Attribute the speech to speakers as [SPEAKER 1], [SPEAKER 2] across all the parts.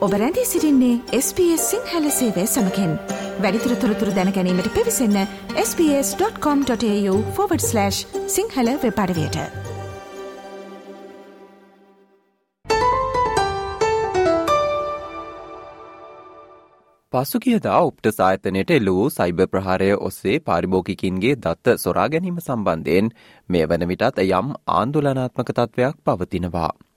[SPEAKER 1] ඔබ රැඳී සිරින්නේ SBS සිංහල සේවය සමකෙන් වැඩිතුර තොරතුර දැනැනීමට පිවිසන්න ps.com.ta/ සිංහල වෙපඩවයට
[SPEAKER 2] පසුගියදා උප්ට සායතනයට එල්ලූ සයිබ ප්‍රහාරය ඔස්සේ පාරිභෝගිකින්ගේ දත්ත සොරා ගැනීම සම්බන්ධයෙන් මේ වන විටත් යම් ආන්දුලනාත්මක තත්ත්වයක් පවතිනවා.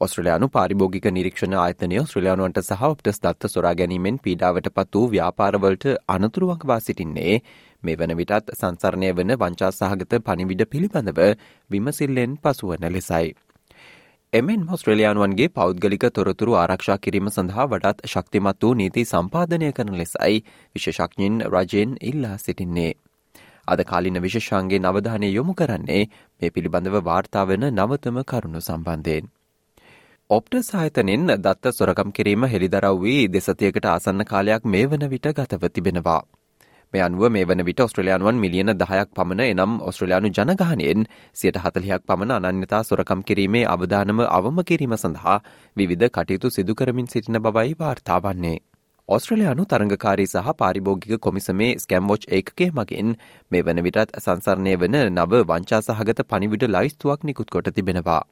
[SPEAKER 2] ඔස්ට්‍රලයානු පාරිභෝගික නිරීක්ෂණ ආයතනය ශ්‍රලයානුවන්ට සහ ඔප්ටස් දත්ත සොරා ගැනීමෙන් පීඩාවට පත් වූ ව්‍යාපාරවලට අනතුරුවක්වා සිටින්නේ මේ වන විටත් සංසරණය වන වංචා සහගත පනිවිඩ පිළිබඳව විමසිල්ලෙන් පසුවන ලෙසයි. එමෙන් ඔස්ට්‍රලයානුවන්ගේ පෞද්ගලික තොරතුරු ආරක්ෂා කිරීම සඳහා වඩත් ශක්තිමත් වූ නීති සම්පාධනය කරන ලෙසයි විශෂඥින් රජයෙන් ඉල්ලා සිටින්නේ. අද කාලින විශෂාන්ගේ නවධානය යොමු කරන්නේ මේ පිළිබඳව වාර්තාාවන නවතම කරුණු සම්බන්ධයෙන්. ඔප්ට සාහිතනෙන් දත්ත සොරකම් කිරීම හෙළිදරව් වී දෙසතියකට ආසන්න කාලයක් මේ වන විට ගතව තිබෙනවා. මේ අනුව මේ වන විට ඔස්ට්‍රලයානුවන් මිලියන දහයක් පමණ එනම් ඔස්ට්‍රලයානු ජනගහනයෙන් සියට හතලියක් පමණ අනන්‍යතා සොරකම් කිරීමේ අවධානම අවම කිරීම සඳහා විවිධ කටයුතු සිදුකරමින් සිටින බවයි වාර්තාවන්නේ. ඔස්ට්‍රලයානු තරංගකාරී සහ පාරිභෝගික කොමිසමේ ස්කැම්වෝච් ඒකගේ මගින් මේ වන විටත් සංසරණය වන නව වංචා සහගත පනිවිඩ ලයිස්තුවක් නිකුත් කොට තිබෙනවා.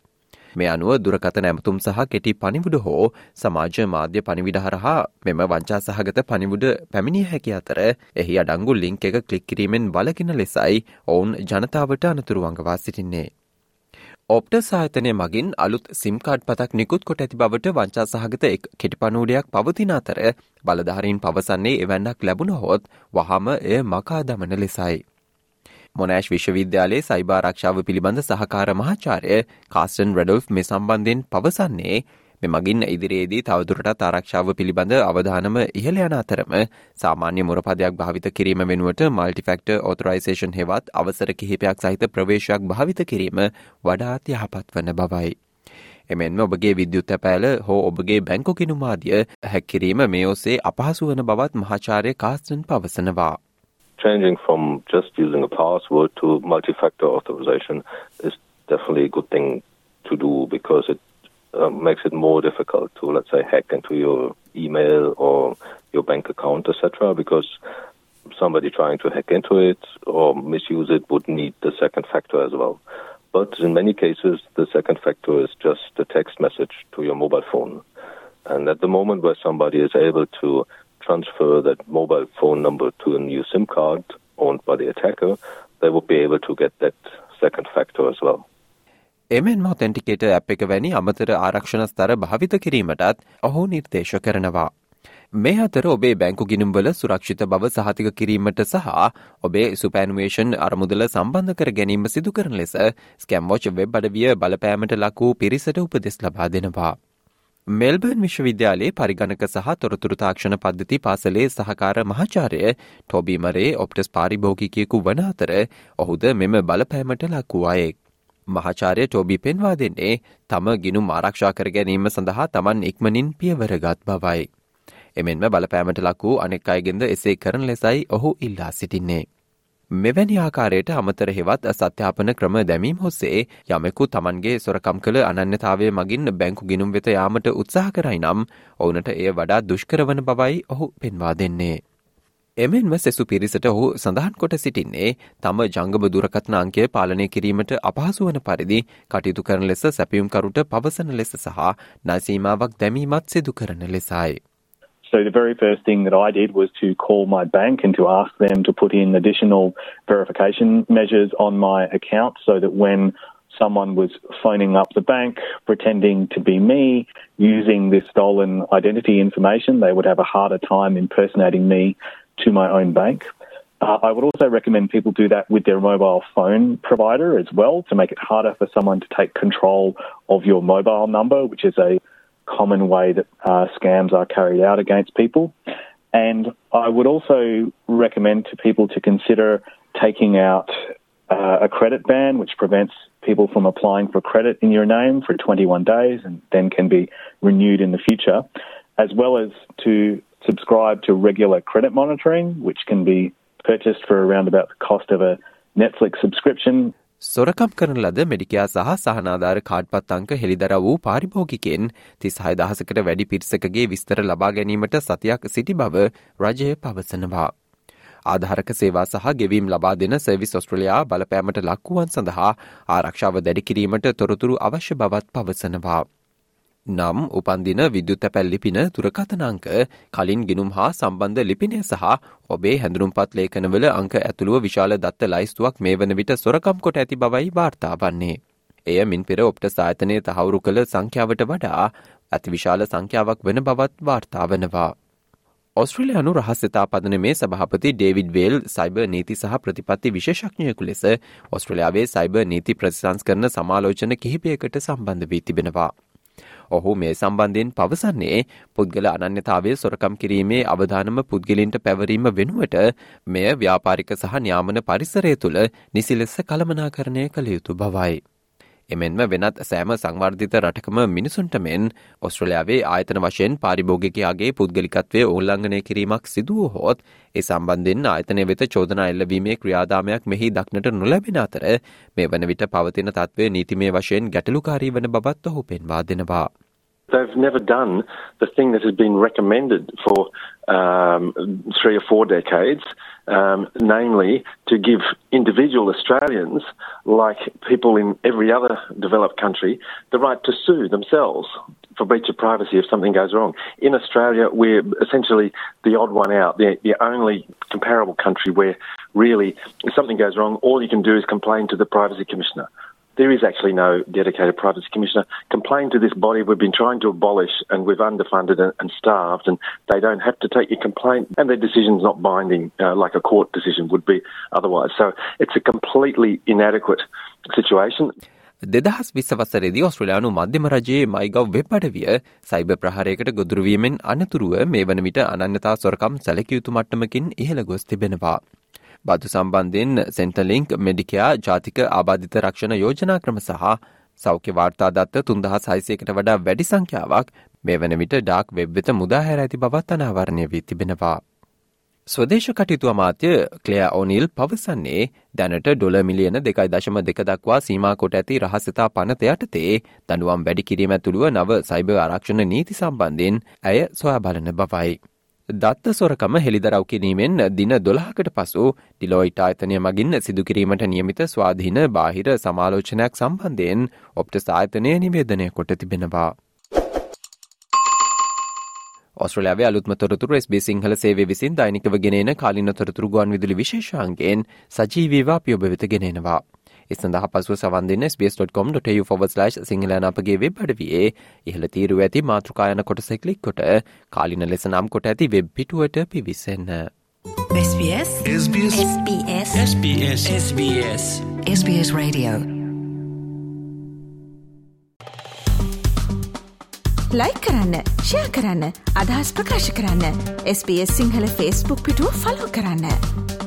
[SPEAKER 2] මේ අනුව දුරකථන ඇමතුම් සහ කෙටි පනිවුඩ හෝ සමාජ මාධ්‍ය පනිවිඩ හරහා මෙම වංචා සහගත පනිවුඩ පැමිණිය හැකි අතර එහි අඩංගු ලිංක් එක කලික් කිරීමෙන් වලකින ලෙසයි ඔවුන් ජනතාවට අනතුරුවංගවා සිටින්නේ. ඔප්ට සාහිතනය මගින් අලුත් සිම්කාඩ් පතක් නිකුත් කොට ඇති බවට වංචා සහගත එක් කෙටිපනූඩයක් පවතින අතර බලධාරීන් පවසන්නේ එවැන්නක් ලැබුණ හොත් වහම එය මකා දමන ලෙසයි. මොනෑශ් විශ්වවිද්‍යාලයේ සයිබාරක්ෂාව පිළිබඳ සහකාර මහාචාරය කාස්ටන් රඩොල්ෆ් මේ සම්බන්ධයෙන් පවසන්නේ මෙමගින් ඉදිරියේදී තවදුරටත් ආරක්ෂාව පිළිබඳ අවධානම ඉහළ යන අතරම සාමාන්‍ය මුරපදයක් භාවිත කිරීම වෙනුවට මල්ටිෆෙක්ට ඔතරයිසේෂන් හෙවත් අවසර කිහිපයක් සහිත ප්‍රවේශයක් භාවිත කිරීම වඩාත් යහපත් වන බවයි. එමෙන්ම ඔබගේ විද්‍යුත් ඇපෑල හෝ ඔබගේ බැංකු කිනුමාදිය හැක්කිරීම මේ ඔසේ අපහසු වන බවත් මහාචාරය කාස්ටන් පවසනවා.
[SPEAKER 3] Changing from just using a password to multi-factor authorization is definitely a good thing to do because it uh, makes it more difficult to, let's say, hack into your email or your bank account, etc. Because somebody trying to hack into it or misuse it would need the second factor as well. But in many cases, the second factor is just a text message to your mobile phone. And at the moment where somebody is able to transfer that mobile phone number to a new SIM card owned by the attacker, they would be able to get that second factor as well.
[SPEAKER 2] එමෙන්ම ඔතෙන්ටිකේට app එක වැනි අමතර ආරක්ෂණ ස්තර භාවිත කිරීමටත් ඔහු නිර්දේශ කරනවා. මේ අතර ඔබේ බැංකු ගිනුම්වල සුරක්ෂිත බව සහතික කිරීමට සහ ඔබේ සුපෑනුවේෂන් අරමුදල සම්බන්ධ කර ගැනීම සිදු කරන ලෙස ස්කැම්වෝච් වෙබ් අඩවිය බලපෑමට ලකූ පිරිසට උපදෙස් ලබා දෙනවා. මෙල්බර්න් විශ්වවිද්‍යාලයේ පරිගණක සහ තොරතුරු තාක්ෂණ පද්ධති පාසලේ සහකාර මහාචාරය ටොබීමරේ ඔප්ටස් පාරිභෝගිකයෙකු වන අතර ඔහුද මෙම බලපෑමට ලක්වූ අයෙක්. මහාචාරය ටෝබි පෙන්වා දෙන්නේ තම ගිනුම් ආරක්ෂා කර ගැනීම සඳහා තමන් ඉක්මනින් පියවරගත් බවයි. එමෙන්ම බලපෑමට ලක් වූ අනෙක් අයගෙන්ද එසේ කරන ලෙසයි ඔහු ඉල්ලා සිටින්නේ. මෙවැනි ආකාරයට අමතර හෙවත් සත්‍යාපන ක්‍රම දැමීම් හොස්සේ යමෙකු තමන්ගේ සොරකම් කළ අනන්‍යතාවය මගින් බැංකු ගිනුම් වෙත යාමට උත්සාහ කරයි නම් ඕනට එය වඩා දුෂ්කරවන බවයි ඔහු පෙන්වා දෙන්නේ. එමෙන්ම සෙසු පිරිසට ඔහු සඳහන් කොට සිටින්නේ තම ජංගම දුරකත්න අංකය පාලනය කිරීමට අපහසු වන පරිදි කටයුතු කරන ලෙස සැපියුම්කරුට පවසන ලෙස සහ නසීමාවක් දැමීමත් සිදු කරන ලෙසයි.
[SPEAKER 4] So the very first thing that I did was to call my bank and to ask them to put in additional verification measures on my account so that when someone was phoning up the bank pretending to be me using this stolen identity information, they would have a harder time impersonating me to my own bank. Uh, I would also recommend people do that with their mobile phone provider as well to make it harder for someone to take control of your mobile number, which is a common way that uh, scams are carried out against people. And I would also recommend to people to consider taking out uh, a credit ban, which prevents people from applying for credit in your name for 21 days and then can be renewed in the future, as well as to subscribe to regular credit monitoring, which can be purchased for around about the cost of a Netflix subscription
[SPEAKER 2] සොරකම් කරන ලද මෙඩිකයා සහ සහනාධාර කාඩ්පත් අංක හෙළිදර වූ පාරිභෝගිකෙන් තිස් හය දහසකට වැඩි පිරිසකගේ විස්තර ලබා ගැනීමට සතියක් සිටි බව රජය පවසනවා. ආධාරක සේවා සහ ගෙවීම් ලබා දෙන සර්විස් ඔස්ට්‍රලයා බලපෑමට ලක්වුවන් සඳහා ආරක්ෂාව දැඩිකිරීමට තොරතුරු අවශ්‍ය බවත් පවසනවා. නම් උපන්දින විද්‍යුත් පැල් ලිපින තුරකතනංක කලින් ගිනුම් හා සම්බන්ධ ලිපිනය සහ ඔබේ හැඳරුම්පත් ලේඛනවල අංක ඇතුළුව විශාල දත්ත ලයිස්තුවක් මේ වන විට සොරකම් කොට ඇති බවයි වාර්තා වන්නේ. එය මින් පෙර ඔප්ට සායතනය තහවුරු කළ සංඛ්‍යාවට වඩා ඇති විශාල සංඛ්‍යාවක් වන බවත් වාර්තා වනවා. ඔස්ට්‍රලයානු රහස්සතා පදන මේ සභහපති ඩේවිඩ් වේල් සයිබ නීති සහ ප්‍රතිපත්ති විශේෂඥයකු ලෙස ඔස්ට්‍රලයාාවේ සයිබ නීති ප්‍රතිසංස් කරන සමාලෝචන කිහිපයකට සම්බන්ධ වී තිබෙනවා. ඔහු මේ සම්බන්ධයෙන් පවසන්නේ පුද්ගල අනන්‍යතාවය සොරකම් කිරීමේ අවධානම පුද්ගලින්ට පැවරීම වෙනුවට මෙය ව්‍යාපාරික සහ න්‍යාමන පරිසරය තුළ නිසිලෙස කළමනාකරණය කළ යුතු බවයි. එමෙන්ම වෙනත් සෑම සංවර්ධිත රටකම මිනිසුන්ට මෙන් ඔස්ට්‍රලයාාවේ ආයතන වශයෙන් පාරිභෝගකයාගේ පුද්ගලිකත්වය ඕල්ලංඝනය කිරීමක් සිදුව හෝත් ඒ සම්බන්ධෙන් ආයතනය වෙත චෝදනා එල්ලවීමේ ක්‍රියාදාමයක් මෙහි දක්නට නොලැබෙන අතර මේ වන විට පවතින තත්වය නීතිමේ වශයෙන් ගැටලුකාරී වන බවත් ඔහු පෙන්වා දෙනවා.
[SPEAKER 5] They've never done the thing that has been recommended for um, three or four decades, um, namely to give individual Australians, like people in every other developed country, the right to sue themselves for breach of privacy if something goes wrong. In Australia, we're essentially the odd one out, the, the only comparable country where really, if something goes wrong, all you can do is complain to the Privacy Commissioner. There is actually no dedicated privacy commissioner. Complain to this body we've been trying to abolish and we've underfunded and, and starved, and they don't have to take your complaint, and their decision's not binding uh, like a court decision would be otherwise. So it's a completely inadequate situation.
[SPEAKER 2] දෙදහස් විස්සවසරේදී ඔස්ට්‍රලයානු මධ්‍යම රජයේ මයිගව් web අඩවිය සයිබ ප්‍රහාරයකට ගොදුරුවීමෙන් අනතුරුව මේ වන විට අනන්‍යතා සොරකම් සැලකයුතු මට්ටමකින් ඉහළ ගොස් තිබෙනවා. බදු සම්බන්ධයෙන් සෙන්ටලිංක් මෙඩිකයා ජාතික ආබාධිත රක්ෂණ යෝජනා ක්‍රම සහ සෞඛ්‍ය වාර්තා දත්ත තුන්දහස් හයිසයකට වඩා වැඩි සංඛ්‍යාවක් මේ වන විට ඩාක් වෙබ්වෙත මුදාහැර ඇති බවත් අනාවරණය වී තිබෙනවා. ස්වදේශ කටයුතු අමාත්‍ය ක්ලයා ඕනිල් පවසන්නේ දැනට ඩොල මිලියන දෙකයි දශම දෙක දක්වා සීමා කොට ඇති රහසතා පනත යටතේ දනුවම් වැඩි කිරීම ඇතුළුව නව සයිබ ආරක්ෂණ නීති සම්බන්ධයෙන් ඇය සොයා බලන බවයි. දත්ත සොරකම හෙළිදරව් කිරීමෙන් දින දොළහකට පසු ඩිලෝයිට ආයතනය මගින් සිදුකිරීමට නියමිත ස්වාධීන බාහිර සමාලෝචනයක් සම්බන්ධයෙන් ඔප්ට සාහිතනය නිවේදනය කොට තිබෙනවා. ඔස්ට්‍රලයාාවේ අලුත්ම තොරතුර ස්බේ සිංහල සේවේ විසින් දෛනිකව ගෙනෙන කාලින තොරතුරු ගුවන් විදුලි විශේෂන්ගෙන් සජීවීවා පියොබවෙත ගෙනෙනවා. ඒ සඳහා පසුව සවන්දින්න ස්බස්.com.ට ෆොවස්ලයි් සිංහලන අපගේ වෙබ් අඩවයේ ඉහළ තීරුව ඇති මාතෘකායන කොටස කලික් කොට කාලින ලෙස නම් කොට ඇති වෙබ් පිටුවට පිවිසන්න. SBS SBS SBS SBS SBS SBS Radio
[SPEAKER 1] like කරන්න ෂයා කරන්න අදහස් ප්‍රකාශ කරන්න SBS සිංහල ෆස්බුක් පිටුව ෆලෝ කරන්න.